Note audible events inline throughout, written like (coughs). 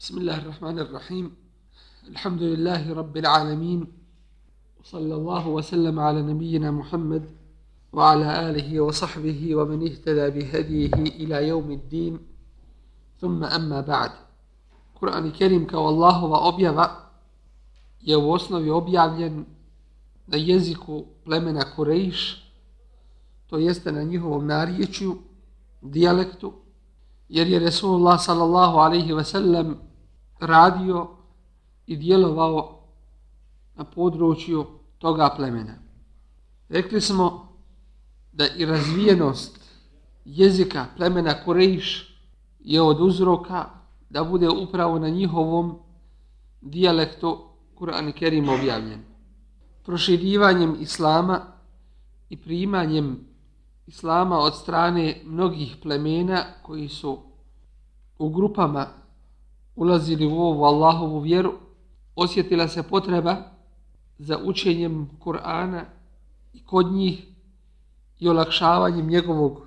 بسم الله الرحمن الرحيم. الحمد لله رب العالمين. وصلى الله وسلم على نبينا محمد وعلى آله وصحبه ومن اهتدى بهديه إلى يوم الدين. ثم أما بعد. قرآن الكريم كوالله وأبيض. objavljen na jeziku plemena Kurejš, to jeste na njihovom narječju, dijalektu, jer je Resulullah sallallahu alaihi ve sellem radio i djelovao na području toga plemena. Rekli smo da i razvijenost jezika plemena Kurejš je od uzroka da bude upravo na njihovom dijalektu Kur'an Kerim objavljen. Proširivanjem Islama i primanjem Islama od strane mnogih plemena koji su u grupama ulazili u ovu Allahovu vjeru, osjetila se potreba za učenjem Kur'ana i kod njih i olakšavanjem njegovog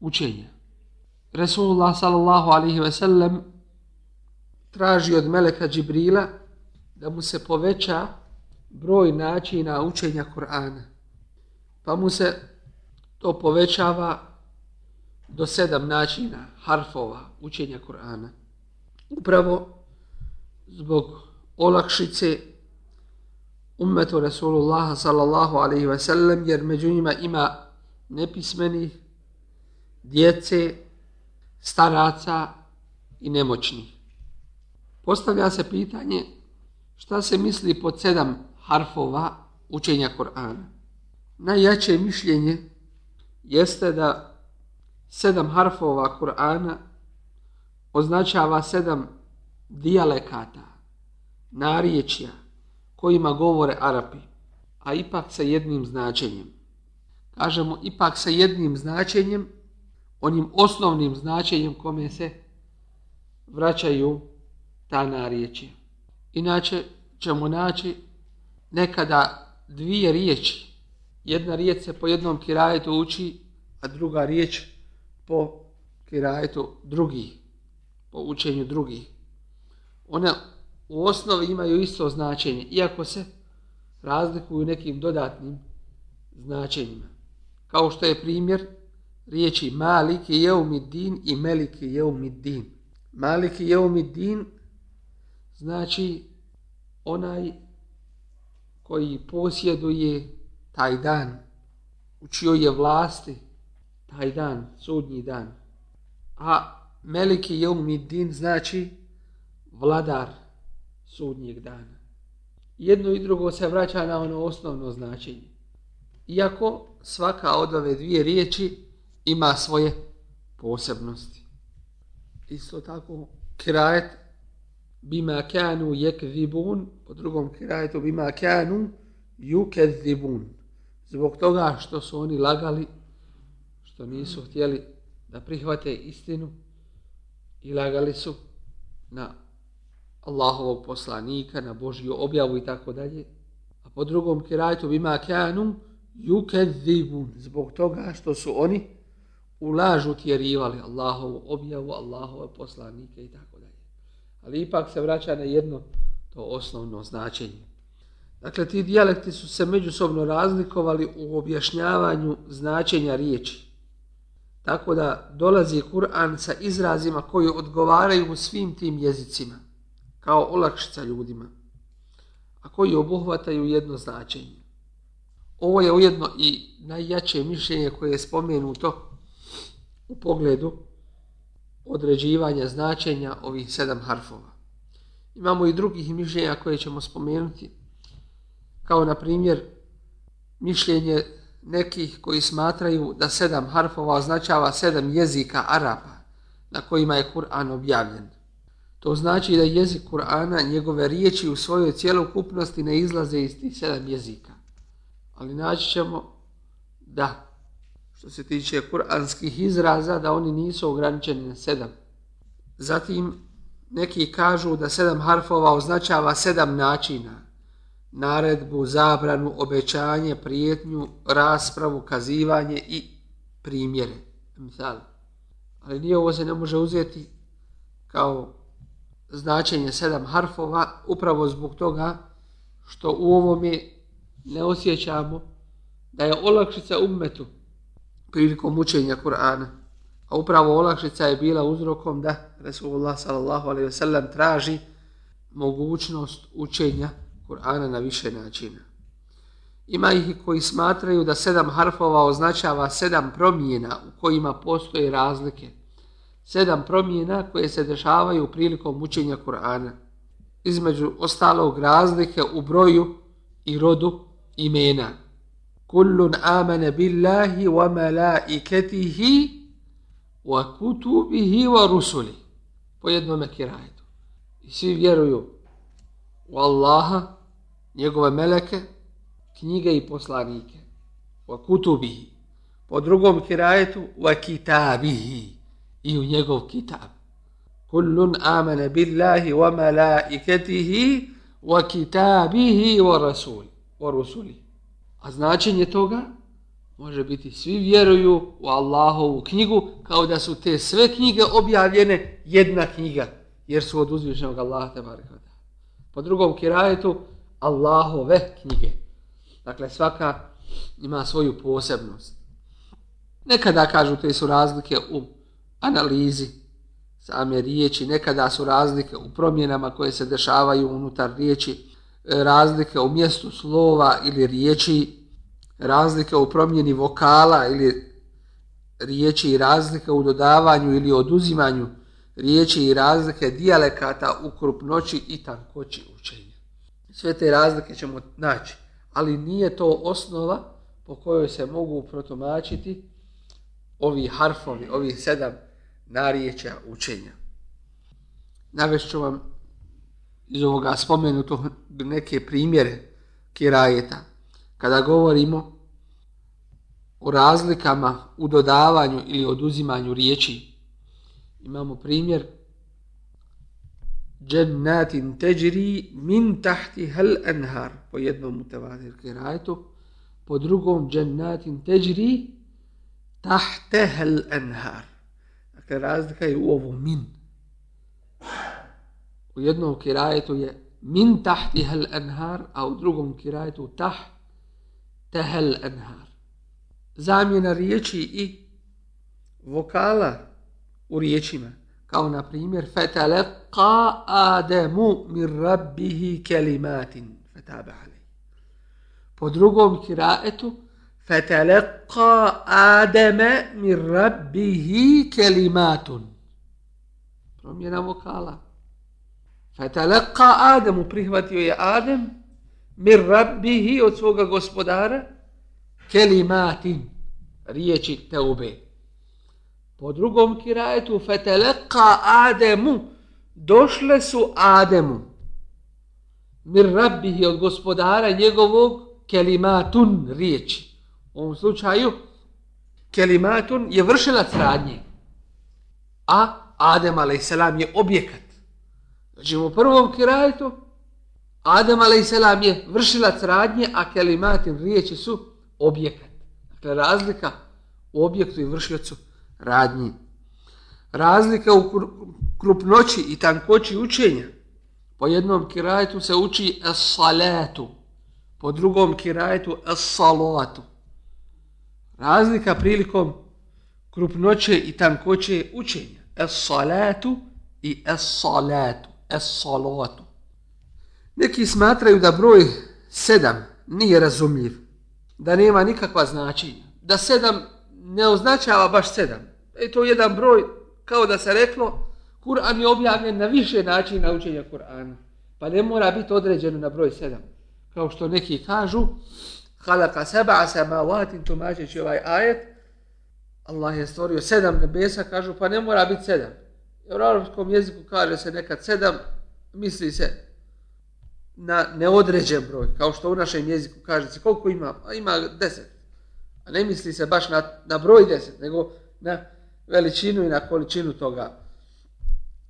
učenja. Resulullah sallallahu alaihi ve sellem traži od Meleka Džibrila da mu se poveća broj načina učenja Kur'ana. Pa mu se to povećava do sedam načina harfova učenja Kur'ana. Upravo zbog olakšice ummetu Rasulullaha sallallahu alaihi ve sellem, jer među njima ima nepismeni djece, staraca i nemoćnih. Postavlja se pitanje šta se misli pod sedam harfova učenja Kur'ana. Najjače mišljenje jeste da sedam harfova Kur'ana označava sedam dijalekata, narječja, kojima govore Arapi, a ipak sa jednim značenjem. Kažemo ipak sa jednim značenjem, onim osnovnim značenjem kome se vraćaju ta narječja. Inače ćemo naći nekada dvije riječi. Jedna riječ se po jednom kirajetu uči, a druga riječ po kirajetu drugih, po učenju drugih. One u osnovi imaju isto značenje, iako se razlikuju nekim dodatnim značenjima. Kao što je primjer riječi Malik jeumidin i Melik jeumidin. Malik jeumidin znači onaj koji posjeduje taj dan, u čijoj je vlasti taj dan, sudnji dan. A Meliki Jeumidin znači vladar sudnjeg dana. Jedno i drugo se vraća na ono osnovno značenje. Iako svaka od ove dvije riječi ima svoje posebnosti. Isto tako, kirajet bima kanu yekzibun, po drugom kirajetu bima kanu yukezibun. Zbog toga što su oni lagali, što nisu htjeli da prihvate istinu i lagali su na Allahovog poslanika, na Božju objavu i tako dalje. A po drugom kirajtu bima kanu yukezibun. Zbog toga što su oni u lažu tjerivali Allahovu objavu, Allahove poslanike i tako dalje ali ipak se vraća na jedno to osnovno značenje. Dakle, ti dijalekti su se međusobno razlikovali u objašnjavanju značenja riječi. Tako da dolazi Kur'an sa izrazima koji odgovaraju u svim tim jezicima, kao olakšica ljudima, a koji obuhvataju jedno značenje. Ovo je ujedno i najjače mišljenje koje je spomenuto u pogledu određivanja značenja ovih sedam harfova. Imamo i drugih mišljenja koje ćemo spomenuti, kao na primjer mišljenje nekih koji smatraju da sedam harfova označava sedam jezika Arapa na kojima je Kur'an objavljen. To znači da jezik Kur'ana, njegove riječi u svojoj cijelokupnosti ne izlaze iz tih sedam jezika. Ali naći ćemo da što se tiče kuranskih izraza, da oni nisu ograničeni na sedam. Zatim, neki kažu da sedam harfova označava sedam načina. Naredbu, zabranu, obećanje, prijetnju, raspravu, kazivanje i primjere. Misal. Ali nije ovo se ne može uzeti kao značenje sedam harfova upravo zbog toga što u ovome ne osjećamo da je olakšica ummetu prilikom učenja Kur'ana. A upravo olakšica je bila uzrokom da Resulullah sallallahu alaihi ve sellem traži mogućnost učenja Kur'ana na više načina. Ima ih koji smatraju da sedam harfova označava sedam promjena u kojima postoje razlike. Sedam promjena koje se dešavaju prilikom učenja Kur'ana. Između ostalog razlike u broju i rodu imena. Kullun amene billahi wa malaiketihi wa kutubihi wa rusuli. Po jednom kirajetu. I svi vjeruju u Allaha, njegove meleke, knjige i poslanike. Wa kutubihi. Po drugom kirajetu, wa kitabihi. I u njegov kitab. Kullun amene billahi wa malaiketihi wa kitabihi wa rasuli. Wa rusuli. A značenje toga može biti svi vjeruju u Allahovu knjigu kao da su te sve knjige objavljene jedna knjiga jer su od uzvišenog Allaha te. Po drugom kirajetu Allahove knjige. Dakle, svaka ima svoju posebnost. Nekada kažu te su razlike u analizi same riječi, nekada su razlike u promjenama koje se dešavaju unutar riječi, e, razlike u mjestu slova ili riječi, razlike u promjeni vokala ili riječi i razlike u dodavanju ili oduzimanju riječi i razlike dijalekata u krupnoći i tankoći učenja. Sve te razlike ćemo naći ali nije to osnova po kojoj se mogu protumačiti ovi harfovi, ovi sedam nariječja učenja. Navešću vam iz ovoga spomenutog neke primjere kirajeta. Kada govorimo o razlikama u dodavanju ili oduzimanju riječi, imamo primjer džennatin teđri min tahti hel enhar po jednom mutavadir kirajetu po drugom džennatin teđri tahte hel enhar dakle razlika je u ovo min. U jednom kirajetu je min tahti hel enhar a u drugom kirajetu tah tehel enhar zamjena riječi i vokala u riječima kao na primjer fatalaqa adamu min rabbih kalimatin fataba alayhi po drugom kiraetu fatalaqa adama min rabbih kalimatun promjena vokala. Fatalaqa adamu prihvatio je adem min rabbih od svoga gospodara kalimatin riječi teube. Po drugom kirajetu feteleka Ademu došle su Ademu mir rabbihi od gospodara njegovog kelimatun riječi. U ovom slučaju kelimatun je vršilac radnje. A Adem a.s. je objekat. Znači u prvom kirajetu Adem a.s. je vršilac radnje, a kelimatin riječi su objekat. Dakle, razlika u objektu i vršilacu radnji. Razlika u krupnoći i tankoći učenja. Po jednom kirajetu se uči es-salatu, po drugom kirajetu es-salatu. Razlika prilikom krupnoće i tankoće učenja. Es-salatu i es-salatu. Es-salatu. Neki smatraju da broj sedam nije razumljiv, da nema nikakva značenja, da sedam ne označava baš sedam. E to je jedan broj, kao da se reklo, Kur'an je objavljen na više načina učenja Kur'ana. Pa ne mora biti određeno na broj sedam. Kao što neki kažu, halaka seba asama vatin tumačeći ovaj ajet, Allah je stvorio sedam nebesa, kažu, pa ne mora biti sedam. U arabskom jeziku kaže se nekad sedam, misli se na neodređen broj, kao što u našem jeziku kaže se koliko ima, a ima deset. A ne misli se baš na, na broj deset, nego na veličinu i na količinu toga.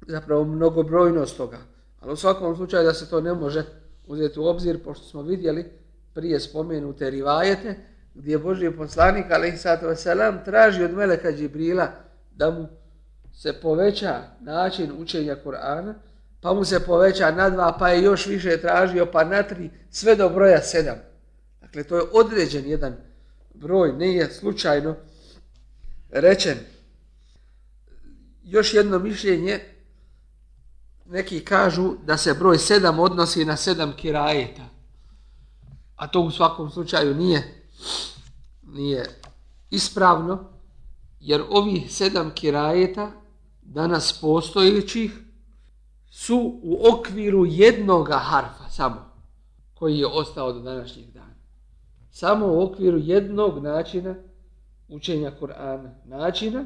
Zapravo mnogobrojnost toga. Ali u svakom slučaju da se to ne može uzeti u obzir, pošto smo vidjeli prije spomenute rivajete, gdje je Božji poslanik, ali selam, traži od Meleka Džibrila da mu se poveća način učenja Kur'ana, pa mu se poveća na dva, pa je još više tražio, pa na tri, sve do broja sedam. Dakle, to je određen jedan broj, ne je slučajno rečen. Još jedno mišljenje, neki kažu da se broj sedam odnosi na sedam kirajeta. A to u svakom slučaju nije, nije ispravno, jer ovih sedam kirajeta danas postojećih su u okviru jednoga harfa samo, koji je ostao do današnjih dana. Samo u okviru jednog načina učenja Kur'ana. Načina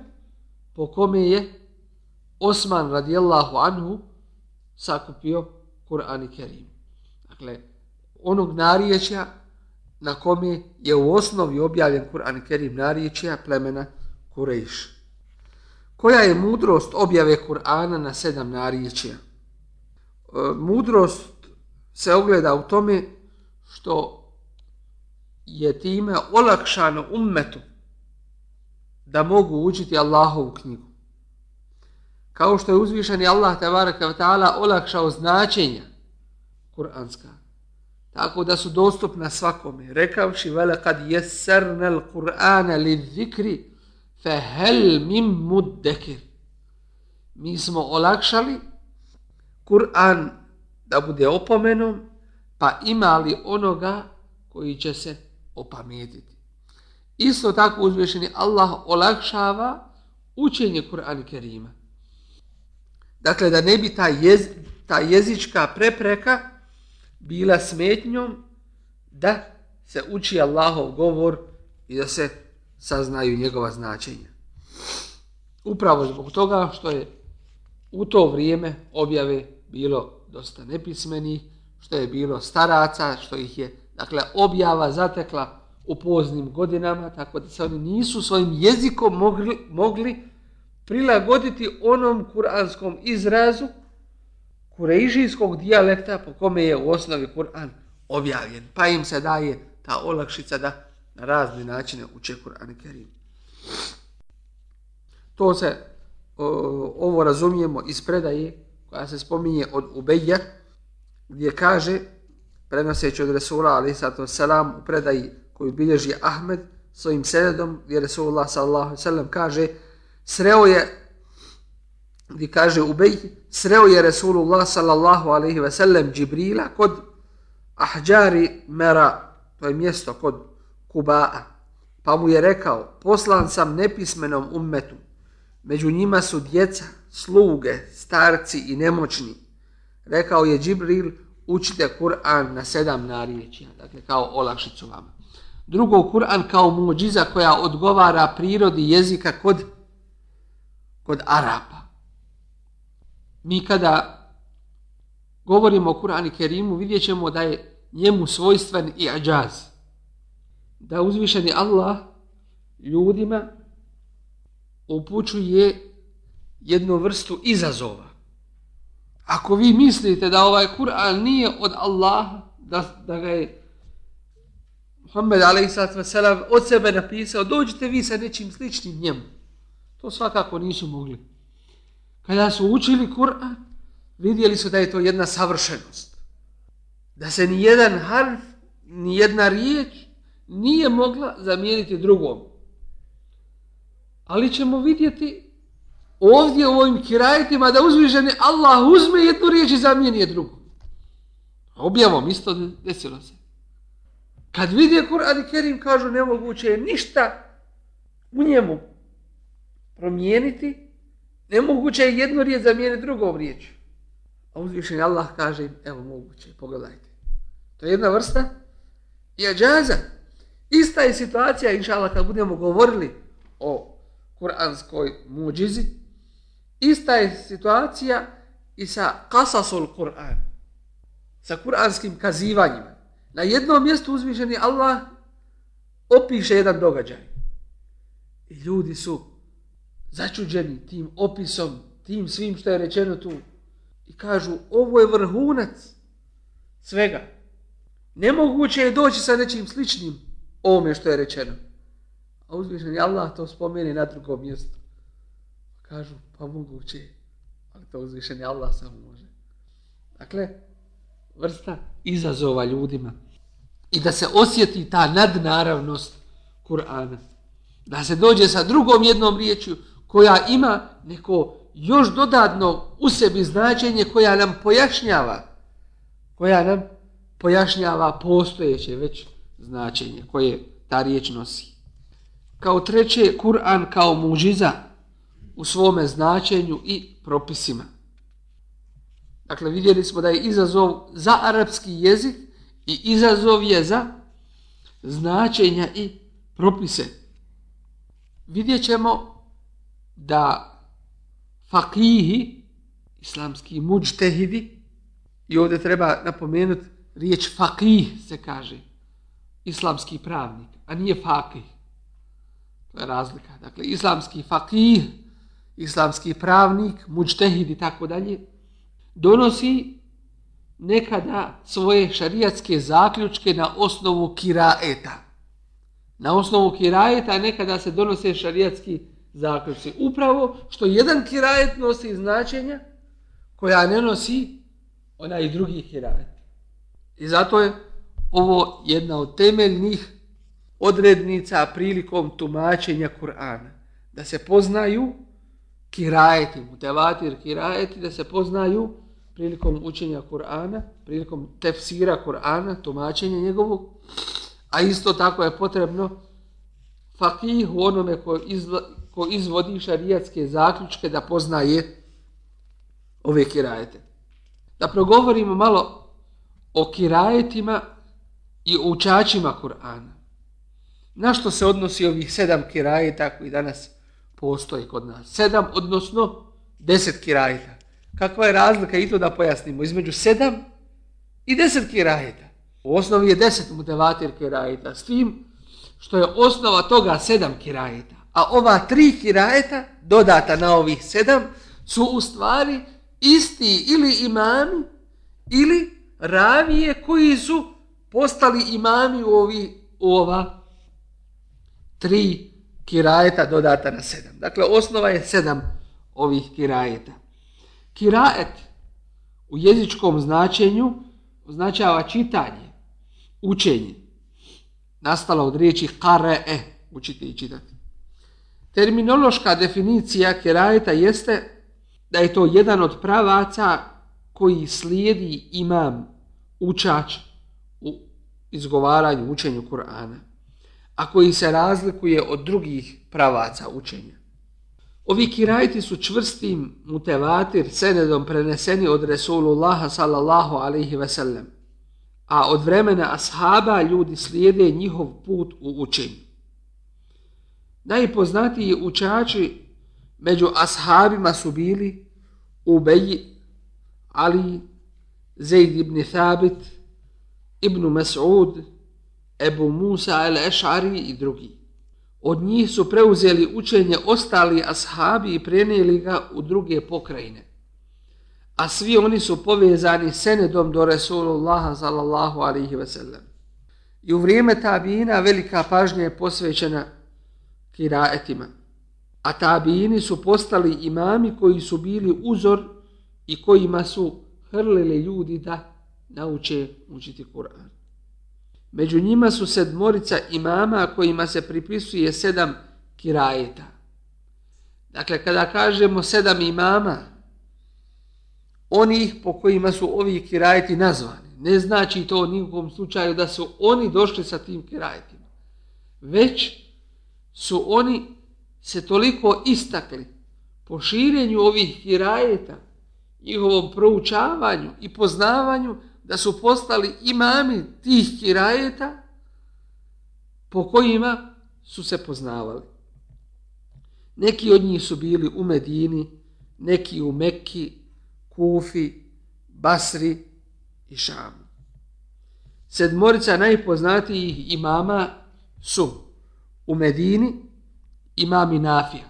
po kome je Osman radijallahu anhu sakupio Kur'an i Kerim. Dakle, onog nariječja na kome je u osnovi objavljen Kur'an i Kerim nariječja plemena Kurejš. Koja je mudrost objave Kur'ana na sedam nariječja? E, mudrost se ogleda u tome što je time olakšano ummetu da mogu učiti Allahovu knjigu. Kao što je uzvišeni Allah tabaraka ta'ala olakšao značenja kuranska. Tako da su dostupna svakome. Rekavši vele kad jesarna l-Qur'ana li zikri fe hel mim muddekir. Mi smo olakšali Kur'an da bude opomenom, pa ima li onoga koji će se opametiti. Isto tako uzvišeni Allah olakšava učenje Kur'ana Kerima. Dakle, da ne bi ta, jez, ta jezička prepreka bila smetnjom da se uči Allahov govor i da se saznaju njegova značenja. Upravo zbog toga što je u to vrijeme objave bilo dosta nepismenih, što je bilo staraca, što ih je dakle, objava zatekla u poznim godinama, tako da se oni nisu svojim jezikom mogli, mogli prilagoditi onom kuranskom izrazu kurejžijskog dijalekta po kome je u osnovi Kur'an objavljen. Pa im se daje ta olakšica da na razne načine uče Kur'an i Kerim. To se, o, ovo razumijemo iz predaje koja se spominje od Ubeja, gdje kaže, prenoseći od Resula, ali sato selam, u predaji koju bilježi Ahmed svojim senedom, gdje Resulullah sallallahu sallam kaže, sreo je, gdje kaže Ubej, sreo je Resulullah sallallahu alaihi ve sellem Džibrila kod Ahđari Mera, to je mjesto kod Kubaa, pa mu je rekao, poslan sam nepismenom ummetu, među njima su djeca, sluge, starci i nemoćni. Rekao je Džibril, učite Kur'an na sedam narječja, dakle kao olakšicu vama. Drugo, Kur'an kao muđiza koja odgovara prirodi jezika kod, kod Arapa. Mi kada govorimo o Kur'an i Kerimu, vidjet ćemo da je njemu svojstven i ađaz da uzvišeni Allah ljudima upućuje jednu vrstu izazova. Ako vi mislite da ovaj Kur'an nije od Allaha, da, da ga je Muhammed a.s. od sebe napisao, dođite vi sa nečim sličnim njemu. To svakako nisu mogli. Kada su učili Kur'an, vidjeli su da je to jedna savršenost. Da se ni jedan harf, ni jedna riječ nije mogla zamijeniti drugom. Ali ćemo vidjeti ovdje u ovim kirajitima da uzviženi Allah uzme jednu riječ i zamijeni je drugu. Objavom isto desilo se. Kad vidje Kur'an i Kerim kažu nemoguće je ništa u njemu promijeniti, nemoguće je jednu riječ zamijeniti drugom riječ. A uzvišeni Allah kaže im, evo moguće, pogledajte. To je jedna vrsta i ađaza. Ista je situacija, inšala, kad budemo govorili o kuranskoj muđizi, ista je situacija i sa kasasul Kur'an, sa kuranskim kazivanjima. Na jednom mjestu uzvišeni Allah opiše jedan događaj. I ljudi su začuđeni tim opisom, tim svim što je rečeno tu. I kažu, ovo je vrhunac svega. Nemoguće je doći sa nečim sličnim ovome što je rečeno. A uzvišen je Allah to spomeni na drugom mjestu. Kažu, pa moguće, ali to uzvišen je Allah samo može. Dakle, vrsta izazova ljudima. I da se osjeti ta nadnaravnost Kur'ana. Da se dođe sa drugom jednom riječju koja ima neko još dodatno u sebi značenje koja nam pojašnjava koja nam pojašnjava postojeće već značenje koje ta riječ nosi. Kao treće, Kur'an kao muđiza u svome značenju i propisima. Dakle, vidjeli smo da je izazov za arapski jezik i izazov je za značenja i propise. Vidjet ćemo da fakihi, islamski muđtehidi, i ovdje treba napomenuti riječ fakih se kaže, islamski pravnik, a nije fakih. To je razlika. Dakle, islamski fakih, islamski pravnik, muđtehid i tako dalje, donosi nekada svoje šarijatske zaključke na osnovu kiraeta. Na osnovu kiraeta nekada se donose šarijatski zaključci. Upravo što jedan kiraet nosi značenja koja ne nosi onaj drugi kiraet. I zato je ovo jedna od temeljnih odrednica prilikom tumačenja Kur'ana. Da se poznaju kirajeti, mutevatir kirajeti, da se poznaju prilikom učenja Kur'ana, prilikom tefsira Kur'ana, tumačenja njegovog, a isto tako je potrebno fakih u onome ko, izla, ko izvodi šarijatske zaključke da poznaje ove kirajete. Da progovorimo malo o kirajetima i o učačima Kur'ana. Na što se odnosi ovih sedam kirajeta koji danas postoji kod nas? Sedam, odnosno deset kirajeta. Kakva je razlika i to da pojasnimo? Između sedam i deset kirajeta. U osnovi je deset mutevatir kirajeta. S tim što je osnova toga sedam kirajeta. A ova tri kirajeta, dodata na ovih sedam, su u stvari isti ili imami ili ravije koji su postali imami u, ovi, u ova tri kirajeta dodata na sedam. Dakle, osnova je sedam ovih kirajeta. Kiraet u jezičkom značenju označava čitanje, učenje. nastalo od riječi kare'e, učiti i čitati. Terminološka definicija kerajeta jeste da je to jedan od pravaca koji slijedi imam, učač u izgovaranju, učenju Kur'ana, a koji se razlikuje od drugih pravaca učenja. Ovi kirajti su čvrstim mutevatir senedom preneseni od Resulullaha sallallahu alaihi ve sellem, a od vremena ashaba ljudi slijede njihov put u učenju. Najpoznatiji učači među ashabima su bili Ubej, Ali, Zaid ibn Thabit, Ibn Mas'ud, Ebu Musa al-Eš'ari i drugi. Od njih su preuzeli učenje ostali ashabi i prenijeli ga u druge pokrajine. A svi oni su povezani senedom do Resulullaha sallallahu alaihi ve sellem. I u vrijeme tabina velika pažnja je posvećena kiraetima. A tabijini su postali imami koji su bili uzor i kojima su hrlili ljudi da nauče učiti Kur'an. Među njima su sedmorica imama kojima se pripisuje sedam kirajeta. Dakle, kada kažemo sedam imama, onih po kojima su ovi kirajeti nazvani, ne znači to u nikom slučaju da su oni došli sa tim kirajetima, već su oni se toliko istakli po širenju ovih hirajeta, njihovom proučavanju i poznavanju, da su postali imami tih hirajeta po kojima su se poznavali. Neki od njih su bili u Medini, neki u Mekki, Kufi, Basri i Šamu. Sedmorica najpoznatijih imama su u Medini imami Nafija,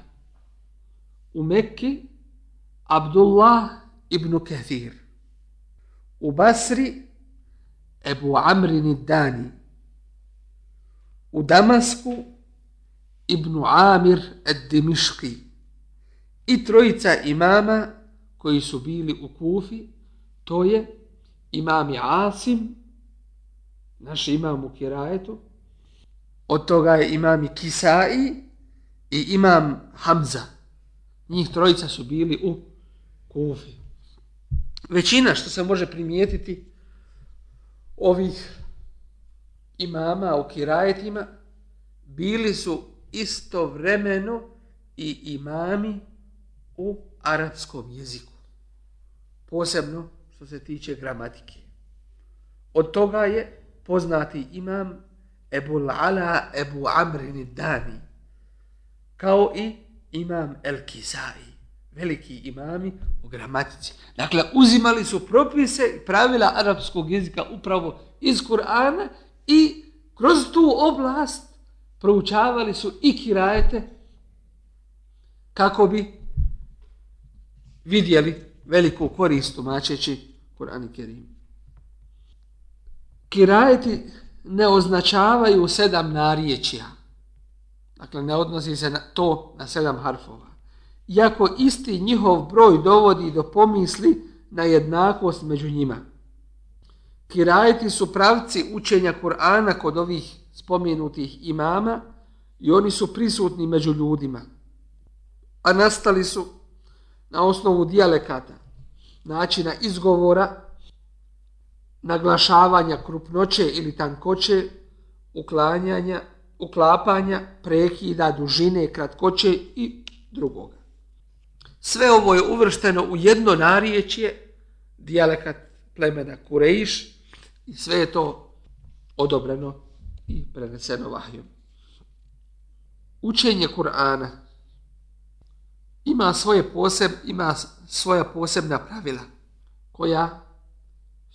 u Mekki Abdullah ibn Kathir, u Basri Ebu Amrin Dani, u Damasku Ibn Amir Ad-Dimiški i trojica imama koji su bili u Kufi, to je imam Asim, naš imam u Kirajetu, od toga je imam i Kisai i imam Hamza. Njih trojica su bili u Kufi. Većina što se može primijetiti ovih imama u Kirajetima bili su istovremeno i imami u arapskom jeziku. Posebno što se tiče gramatike. Od toga je poznati imam Ebu Ala Ebu Amrin Dani, kao i imam El Kizai, veliki imami u gramatici. Dakle, uzimali su propise i pravila arapskog jezika upravo iz Kur'ana i kroz tu oblast proučavali su i kirajete kako bi vidjeli veliku korist tumačeći Kur'an i Kerim. Kirajeti ne označavaju sedam narječja. Dakle, ne odnosi se na to na sedam harfova. Iako isti njihov broj dovodi do pomisli na jednakost među njima. Kirajeti su pravci učenja Kur'ana kod ovih spomenutih imama i oni su prisutni među ljudima. A nastali su na osnovu dijalekata, načina izgovora, naglašavanja krupnoće ili tankoće, uklanjanja, uklapanja, prekida, dužine, kratkoće i drugoga. Sve ovo je uvršteno u jedno nariječje, dijalekat plemena Kurejiš, i sve je to odobreno i preneseno vahijom. Učenje Kur'ana ima svoje poseb, ima svoja posebna pravila koja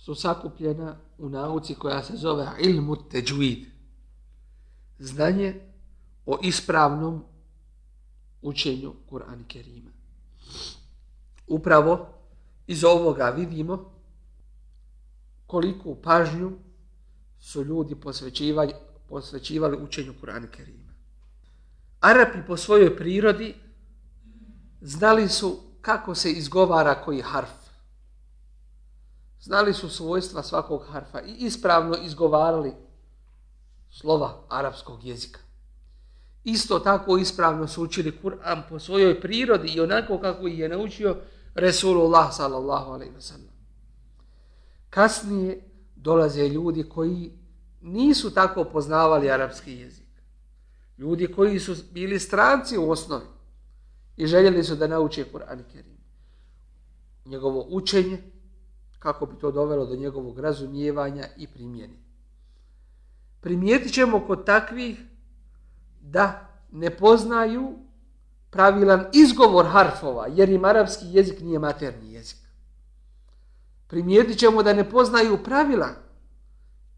su sakupljena u nauci koja se zove ilmu teđuid. Znanje o ispravnom učenju Kur'ana Kerima. Upravo iz ovoga vidimo koliku pažnju su ljudi posvećivali, posvećivali učenju Kur'ana Kerima. Arapi po svojoj prirodi znali su kako se izgovara koji harf. Znali su svojstva svakog harfa i ispravno izgovarali slova arapskog jezika. Isto tako ispravno su učili Kur'an po svojoj prirodi i onako kako ih je naučio Resulullah sallallahu alaihi wa sallam. Kasnije dolaze ljudi koji nisu tako poznavali arapski jezik. Ljudi koji su bili stranci u osnovi i željeli su da nauče Kur'an i Kerim. Njegovo učenje, kako bi to dovelo do njegovog razumijevanja i primjeni. Primijetit ćemo kod takvih da ne poznaju pravilan izgovor harfova, jer im arapski jezik nije materni jezik. Primijetit ćemo da ne poznaju pravila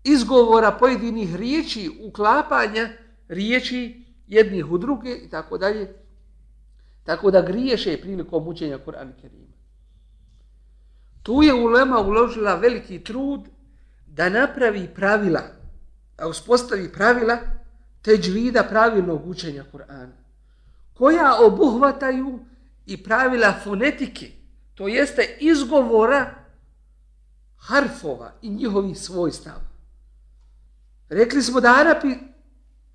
izgovora pojedinih riječi, uklapanja riječi jednih u druge i tako dalje. Tako da griješe prilikom učenja Kur'an Kerima. Tu je ulema uložila veliki trud da napravi pravila, da uspostavi pravila teđvida pravilnog učenja Kur'ana, koja obuhvataju i pravila fonetike, to jeste izgovora harfova i njihovih svojstava. Rekli smo da Arapi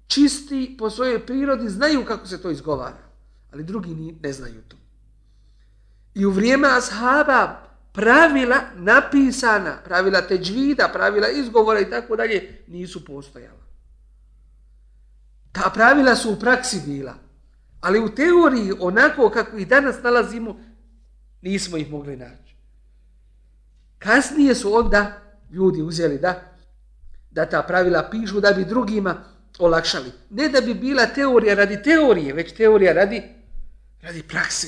čisti po svojoj prirodi znaju kako se to izgovara, ali drugi ne znaju to. I u vrijeme ashaba pravila napisana, pravila teđvida, pravila izgovora i tako dalje, nisu postojala. Ta pravila su u praksi bila, ali u teoriji, onako kako ih danas nalazimo, nismo ih mogli naći. Kasnije su onda ljudi uzeli da da ta pravila pišu da bi drugima olakšali. Ne da bi bila teorija radi teorije, već teorija radi, radi prakse.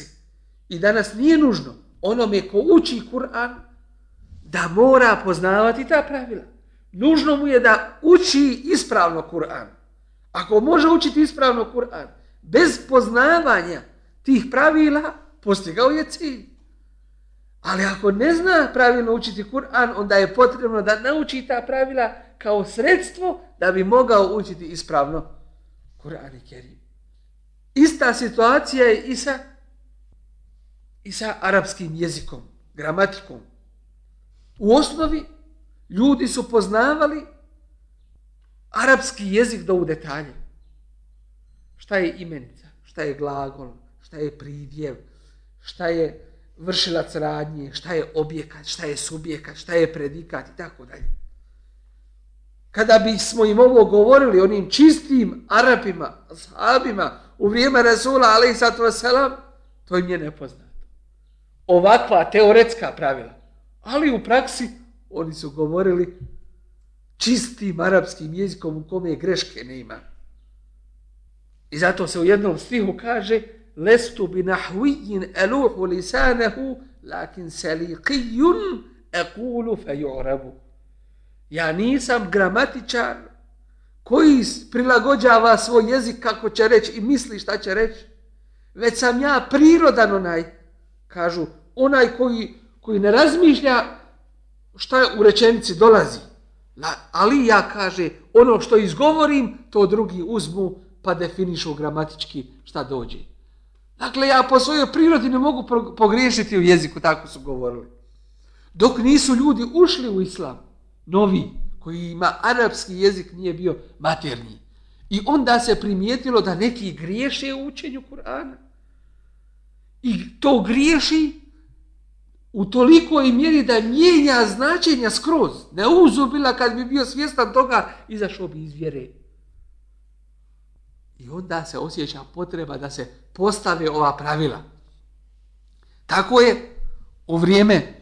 I danas nije nužno onome ko uči Kur'an da mora poznavati ta pravila. Nužno mu je da uči ispravno Kur'an. Ako može učiti ispravno Kur'an, bez poznavanja tih pravila, postigao je cilj. Ali ako ne zna pravilno učiti Kur'an, onda je potrebno da nauči ta pravila kao sredstvo da bi mogao učiti ispravno Kur'an i Kerim. Ista situacija je i sa, i sa arapskim jezikom, gramatikom. U osnovi Ljudi su poznavali arapski jezik do u detalje. Šta je imenica, šta je glagol, šta je pridjev, šta je vršilac radnje, šta je objekat, šta je subjekat, šta je predikat i tako dalje. Kada bismo im ovo govorili, onim čistim Arapima, sahabima, u vrijeme Rasula, ali i sato to im je nepoznato. Ovakva teoretska pravila. Ali u praksi oni su govorili čistim arapskim jezikom u kome greške ne ima. I zato se u jednom stihu kaže lestu bi nahvijin eluhu lisanehu lakin saliqiyun ekulu feju'rabu. Ja nisam gramatičar koji prilagođava svoj jezik kako će reći i misli šta će reći. Već sam ja prirodan onaj, kažu, onaj koji, koji ne razmišlja šta u rečenici dolazi. Ali ja kaže, ono što izgovorim, to drugi uzmu pa definišu gramatički šta dođe. Dakle, ja po svojoj prirodi ne mogu pogriješiti u jeziku, tako su govorili. Dok nisu ljudi ušli u islam, novi, koji ima arapski jezik, nije bio maternji. I onda se primijetilo da neki griješe u učenju Kur'ana. I to griješi u tolikoj mjeri da mijenja značenja skroz. Ne uzubila kad bi bio svjestan toga, izašao bi iz vjere. I onda se osjeća potreba da se postave ova pravila. Tako je u vrijeme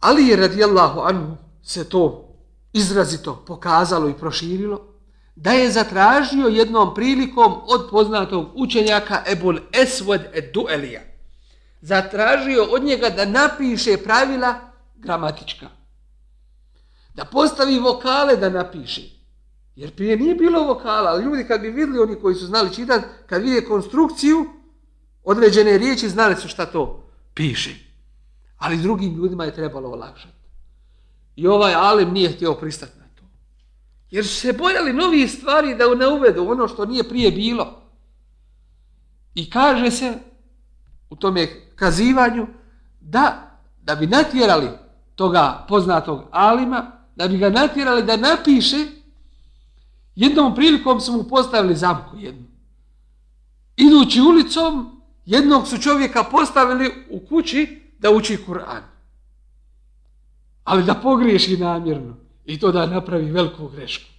Ali je radijallahu anhu se to izrazito pokazalo i proširilo, da je zatražio jednom prilikom od poznatog učenjaka Ebul Eswed Eduelija Zatražio od njega da napiše pravila gramatička. Da postavi vokale da napiše. Jer prije nije bilo vokala, ali ljudi kad bi vidjeli oni koji su znali čitati, kad vide konstrukciju, određene riječi znali su šta to piše. Ali drugim ljudima je trebalo olakšati. I ovaj alim nije htio pristati na to. Jer su se bojali novih stvari da ne uvedu ono što nije prije bilo. I kaže se u tome kazivanju da, da bi natjerali toga poznatog alima, da bi ga natjerali da napiše, jednom prilikom su mu postavili zamku jednu. Idući ulicom, jednog su čovjeka postavili u kući da uči Kur'an ali da pogriješi namjerno i to da napravi veliku grešku.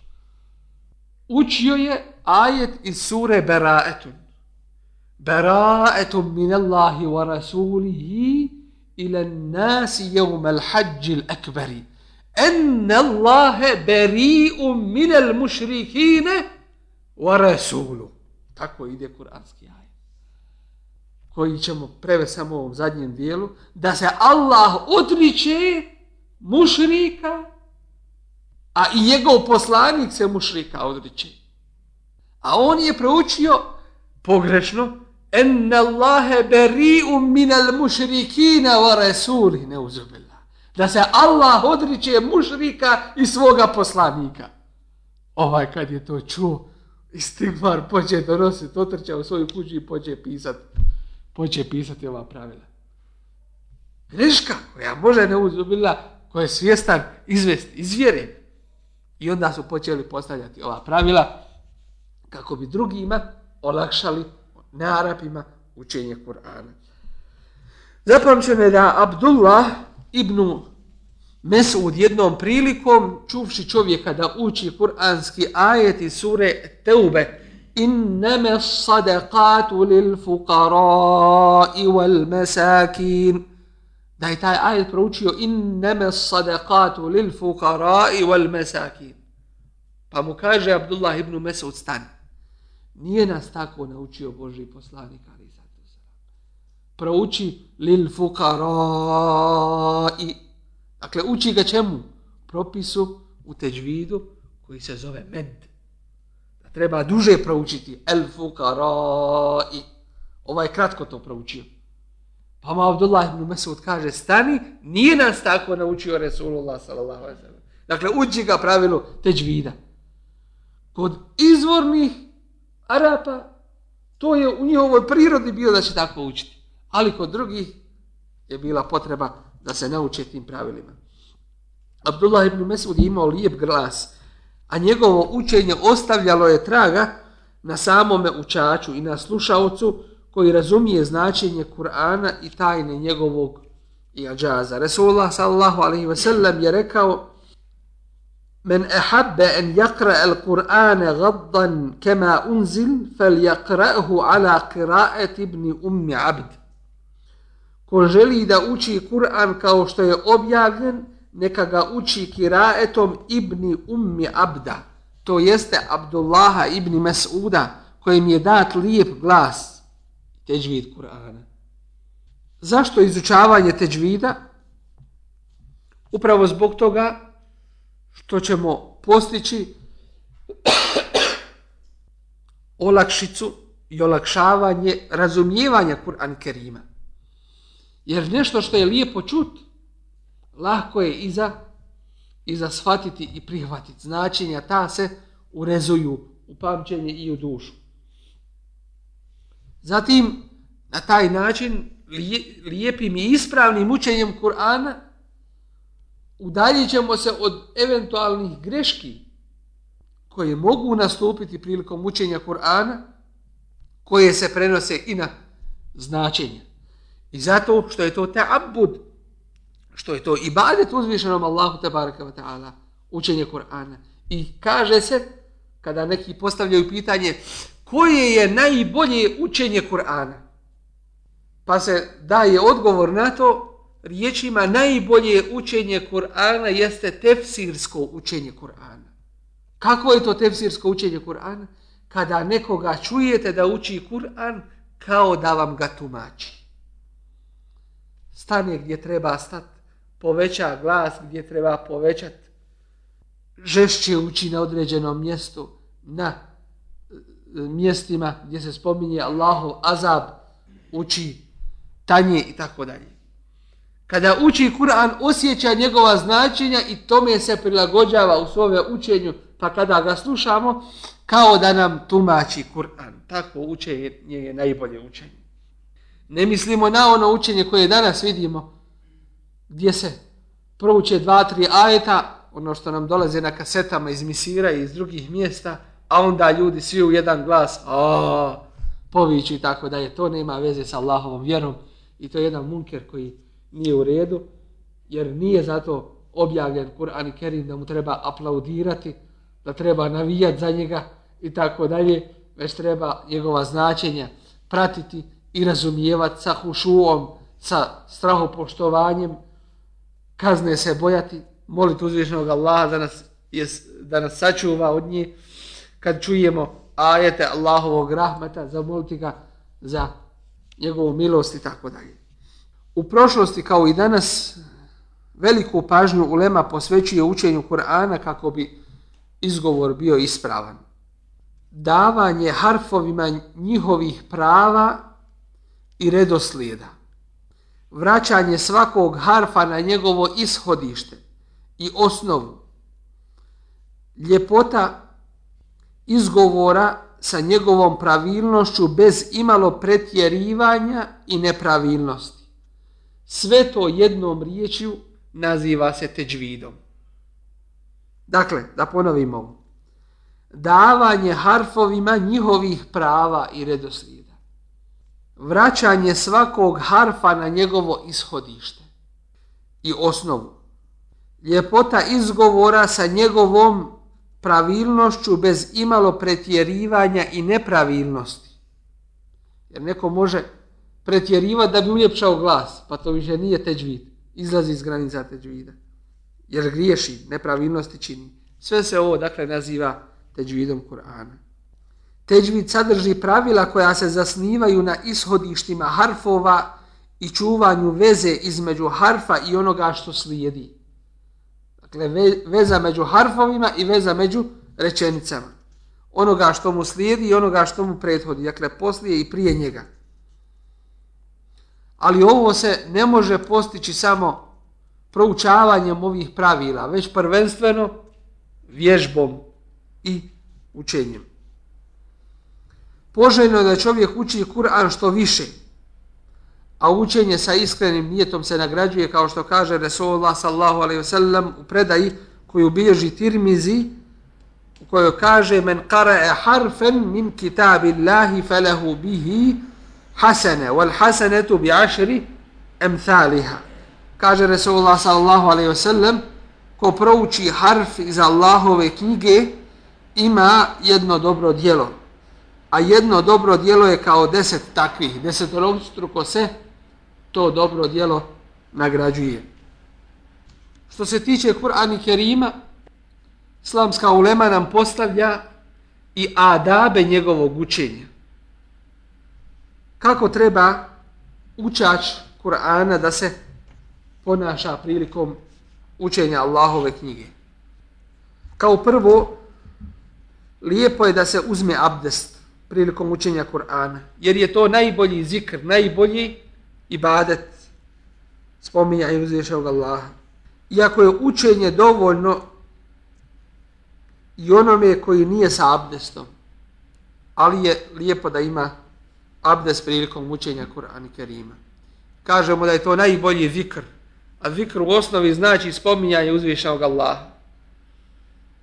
Učio je ajet iz sure Beraetun. Beraetun min Allahi wa rasulihi ila nasi jevme l'hađi l'akbari. Enne Allahe beri'u min al mušrikine wa rasulu. Tako ide kuranski ajet. Koji ćemo prevesti samo u ovom zadnjem dijelu. Da se Allah odriče mušrika, a i njegov poslanik se mušrika odriče. A on je proučio pogrešno en Allahe beri'u minal mušrikina wa rasuli neuzubila. Da se Allah odriče mušrika i svoga poslanika. Ovaj kad je to čuo, istigmar pođe donositi, otrća u svoju kuću i pođe pisati, pođe pisati ova pravila. Greška koja može neuzubila ko je svjestan izvest, iz vjere. I onda su počeli postavljati ova pravila kako bi drugima olakšali na Arapima učenje Kur'ana. Zapamćeno je da Abdullah ibn Mesud jednom prilikom, čuvši čovjeka da uči kur'anski ajet iz sure Teube, inneme sadaqatu lil fuqara wal masakin da je taj ajet proučio inneme sadaqatu lil fuqara'i wal masakin. Pa mu kaže Abdullah ibn Mesud stani. Nije nas tako naučio Boži poslanik ali zato se. Prouči lil fuqara'i. Dakle, uči ga čemu? Propisu u teđvidu koji se zove med. Da treba duže proučiti El fukarai. Ovaj kratko to proučio. Pa ma Abdullah ibn Mesud kaže, stani, nije nas tako naučio Resulullah sallallahu alaihi sallam. Dakle, uči ga pravilu teđvida. Kod izvornih Arapa, to je u njihovoj prirodi bio da će tako učiti. Ali kod drugih je bila potreba da se nauče tim pravilima. Abdullah ibn Mesud je imao lijep glas, a njegovo učenje ostavljalo je traga na samome učaču i na slušalcu koji razumije značenje Kur'ana i tajne njegovog iadžaza. Resulullah sallallahu alaihi ve sellem je rekao من أحب أن يقرأ القرآن غضا كما أنزل فليقرأه على قراءة ابن أم عبد. Ko želi da uči Kur'an kao što je objavljen, neka ga uči kiraetom Ibni ummi abda. To jeste Abdullaha Ibni Mas'uda, kojim je dat lijep glas, teđvid Kur'ana. Zašto izučavanje teđvida? Upravo zbog toga što ćemo postići (coughs) olakšicu i olakšavanje razumijevanja Kur'an Kerima. Jer nešto što je lijepo čut, lahko je i za, i za shvatiti i prihvatiti. Značenja ta se urezuju u pamćenje i u dušu. Zatim, na taj način, lijepim i ispravnim učenjem Kur'ana, udaljit ćemo se od eventualnih greški koje mogu nastupiti prilikom učenja Kur'ana, koje se prenose i na značenje. I zato što je to ta'abud, što je to ibadet uzvišenom Allahu tabaraka wa ta'ala, učenje Kur'ana. I kaže se, kada neki postavljaju pitanje, koje je najbolje učenje Kur'ana? Pa se daje odgovor na to, riječima najbolje učenje Kur'ana jeste tefsirsko učenje Kur'ana. Kako je to tefsirsko učenje Kur'ana? Kada nekoga čujete da uči Kur'an kao da vam ga tumači. Stane gdje treba stati, poveća glas gdje treba povećati, žešće uči na određenom mjestu, na e, mjestima gdje se spominje Allahov azab, uči tanje i tako dalje. Kada uči Kur'an, osjeća njegova značenja i tome se prilagođava u svome učenju, pa kada ga slušamo, kao da nam tumači Kur'an. Tako učenje je najbolje učenje. Ne mislimo na ono učenje koje danas vidimo, gdje se prouče dva, tri ajeta, ono što nam dolaze na kasetama iz misira i iz drugih mjesta, a onda ljudi svi u jedan glas, a poviću i tako da je to nema veze sa Allahovom vjerom i to je jedan munker koji nije u redu, jer nije zato objavljen Kur'an i Kerim da mu treba aplaudirati, da treba navijati za njega i tako dalje, već treba njegova značenja pratiti i razumijevati sa hušuom, sa strahopoštovanjem, kazne se bojati, moliti uzvišenog Allaha da nas, je, da nas sačuva od nje, kad čujemo ajete Allahovog rahmeta, zamoliti ga za njegovu milost i tako dalje. U prošlosti kao i danas veliku pažnju ulema posvećuje učenju Kur'ana kako bi izgovor bio ispravan. Davanje harfovima njihovih prava i redoslijeda. Vraćanje svakog harfa na njegovo ishodište i osnovu. Ljepota izgovora sa njegovom pravilnošću bez imalo pretjerivanja i nepravilnosti. Sve to jednom riječju naziva se teđvidom. Dakle, da ponovimo. Davanje harfovima njihovih prava i redoslijeda. Vraćanje svakog harfa na njegovo ishodište i osnovu. Ljepota izgovora sa njegovom pravilnošću bez imalo pretjerivanja i nepravilnosti. Jer neko može pretjerivati da bi uljepšao glas, pa to više nije teđvid, izlazi iz granica teđvida. Jer griješi, nepravilnosti čini. Sve se ovo, dakle, naziva teđvidom Kur'ana. Teđvid sadrži pravila koja se zasnivaju na ishodištima harfova i čuvanju veze između harfa i onoga što slijedi. Dakle, veza među harfovima i veza među rečenicama. Onoga što mu slijedi i onoga što mu prethodi. Dakle, poslije i prije njega. Ali ovo se ne može postići samo proučavanjem ovih pravila, već prvenstveno vježbom i učenjem. Poželjno je da čovjek uči Kur'an što više, a učenje sa iskrenim nijetom se nagrađuje kao što kaže Resulullah sallahu alaihi wasallam u predaji koju bilježi Tirmizi u kojoj kaže men qara'a harfen min kitabillahi falahu bihi hasene wal hasenetu bi ašri emthaliha kaže Resulullah sallallahu alaihi wasallam ko prouči harf iz Allahove knjige ima jedno dobro dijelo a jedno dobro dijelo je kao deset takvih deset struko se to dobro dijelo nagrađuje. Što se tiče Kur'ana i Kerima, islamska ulema nam postavlja i adabe njegovog učenja. Kako treba učač Kur'ana da se ponaša prilikom učenja Allahove knjige. Kao prvo, lijepo je da se uzme abdest prilikom učenja Kur'ana, jer je to najbolji zikr, najbolji ibadet spominja i uzvišavog Allaha. Iako je učenje dovoljno i onome koji nije sa abdestom, ali je lijepo da ima abdest prilikom učenja Kur'ana i Kerima. Kažemo da je to najbolji zikr, a zikr u osnovi znači spominjanje uzvišenog Allaha.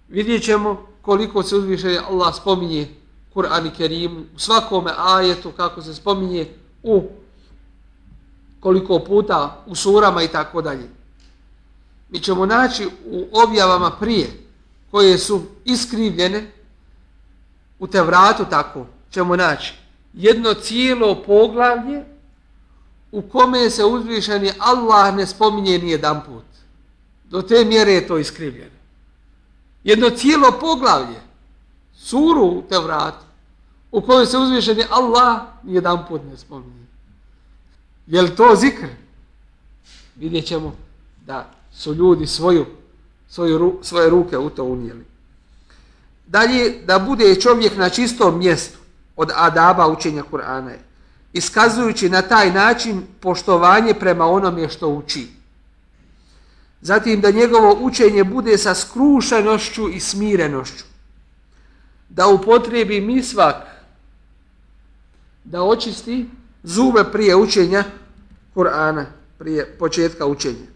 Vidjet ćemo koliko se uzvišeni Allah spominje Kur'an i Kerim, u svakome ajetu kako se spominje u koliko puta u surama i tako dalje. Mi ćemo naći u objavama prije koje su iskrivljene u Tevratu tako ćemo naći jedno cijelo poglavlje u kome se uzvišeni Allah ne spominje ni jedan put. Do te mjere je to iskrivljeno. Jedno cijelo poglavlje suru te vratu u kojoj se uzvišeni Allah ni jedan put ne spominje. Je li to zikr? Vidjet ćemo da su ljudi svoju, svoju, svoje ruke u to unijeli. Dalje, da bude čovjek na čistom mjestu od adaba učenja Kur'ana je, iskazujući na taj način poštovanje prema onome što uči. Zatim da njegovo učenje bude sa skrušenošću i smirenošću. Da upotrijebi misvak, da očisti zube prije učenja Kur'ana, prije početka učenja.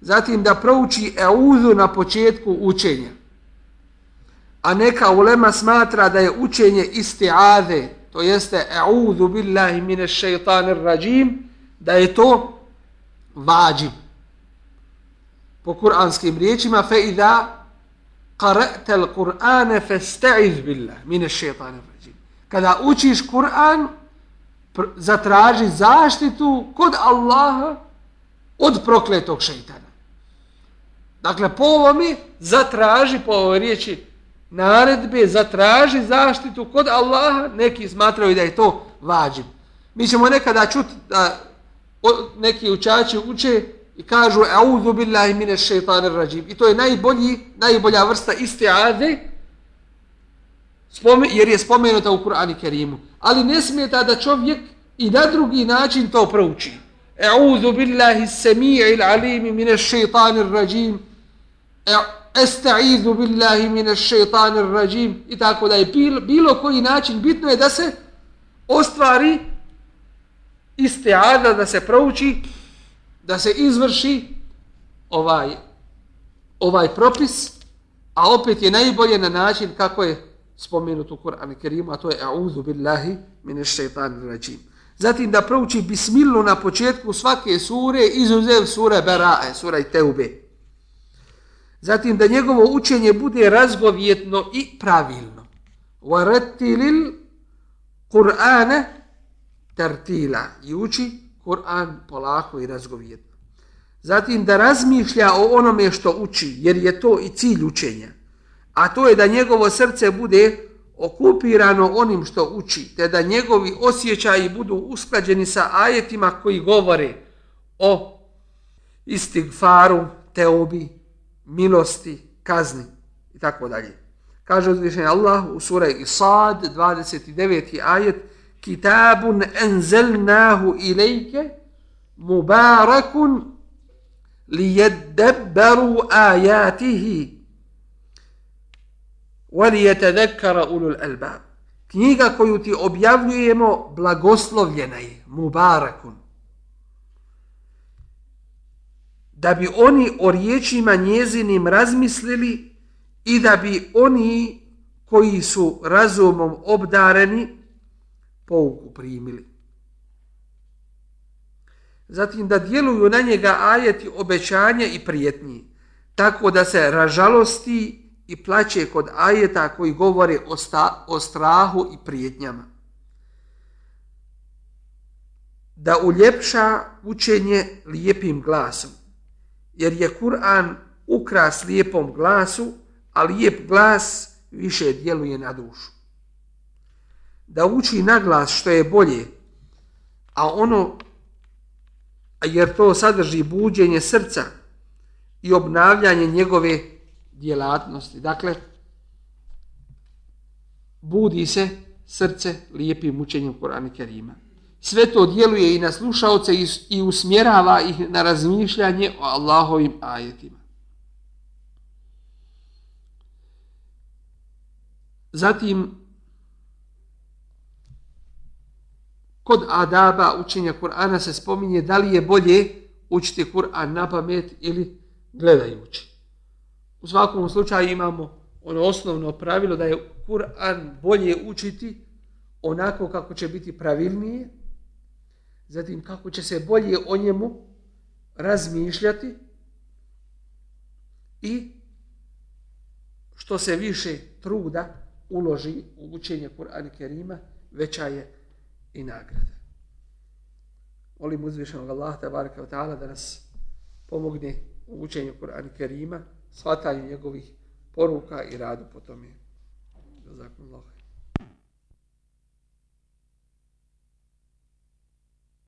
Zatim da prouči euzu na početku učenja. A neka ulema smatra da je učenje isti'ade, to jeste e'udhu billahi mine šeitanir rajim, da je to vađib. Po kuranskim riječima, fe idha qara'ta al-Qur'ana fasta'iz billah min ash-shaytanir rajim. Kada učiš Kur'an, zatraži zaštitu kod Allaha od prokletog šeitana. Dakle, po ovome zatraži, po ovoj riječi naredbe, zatraži zaštitu kod Allaha, neki smatraju da je to vađib. Mi ćemo nekada čuti da neki učači uče i kažu A'udhu billahi mine šeitanir rađim. I to je najbolji, najbolja vrsta istiade, jer je spomenuta u Kur'ani Kerimu ali ne smeta da čovjek i na drugi način to prouči. E'udhu billahi sami'il alimi mine šeitanir rajim. E, Estaizu billahi mine šeitanir rajim. I tako da je bilo, bilo koji način bitno je da se ostvari isteada, da se prouči, da se izvrši ovaj, ovaj propis, a opet je najbolje na način kako je spomenut u Kur'anu Kerimu, a to je A'udhu billahi mine šeitanir rajim. Zatim da prouči bismilu na početku svake sure, izuzev sure Berae, sura i Teube. Zatim da njegovo učenje bude razgovjetno i pravilno. Varetilil Kur'ane tartila. I uči Kur'an polako i razgovjetno. Zatim da razmišlja o onome što uči, jer je to i cilj učenja a to je da njegovo srce bude okupirano onim što uči, te da njegovi osjećaji budu usklađeni sa ajetima koji govore o istigfaru, teobi, milosti, kazni i tako dalje. Kaže uzvišenje Allah u sura Isad, 29. ajet, Kitabun enzelnahu ilajke mubarakun li jeddebberu ajatihi وَلِيَتَذَكَّرَ أُولُو الْأَلْبَابِ Knjiga koju ti objavljujemo blagoslovljena je, mubarakun. Da bi oni o riječima njezinim razmislili i da bi oni koji su razumom obdareni pouku primili. Zatim da djeluju na njega ajeti obećanja i prijetnji, tako da se ražalosti i plaće kod ajeta koji govore o, sta, o strahu i prijetnjama. Da uljepša učenje lijepim glasom, jer je Kur'an ukras lijepom glasu, a lijep glas više djeluje na dušu. Da uči na glas što je bolje, a ono, jer to sadrži buđenje srca i obnavljanje njegove djelatnosti. Dakle, budi se srce lijepim učenjem Kur'ana Kerima. Sve to djeluje i na slušalce i usmjerava ih na razmišljanje o Allahovim ajetima. Zatim, kod adaba učenja Kur'ana se spominje da li je bolje učiti Kur'an na pamet ili gledajući. U svakom slučaju imamo ono osnovno pravilo da je Kur'an bolje učiti onako kako će biti pravilnije, zatim kako će se bolje o njemu razmišljati i što se više truda uloži u učenje Kur'ana Kerima, veća je i nagrada. Molim uzvišenog Allaha tabaraka wa ta'ala, da nas pomogne u učenju Kur'ana Kerima, shvatanju njegovih poruka i radu po tome. Zakon Allah.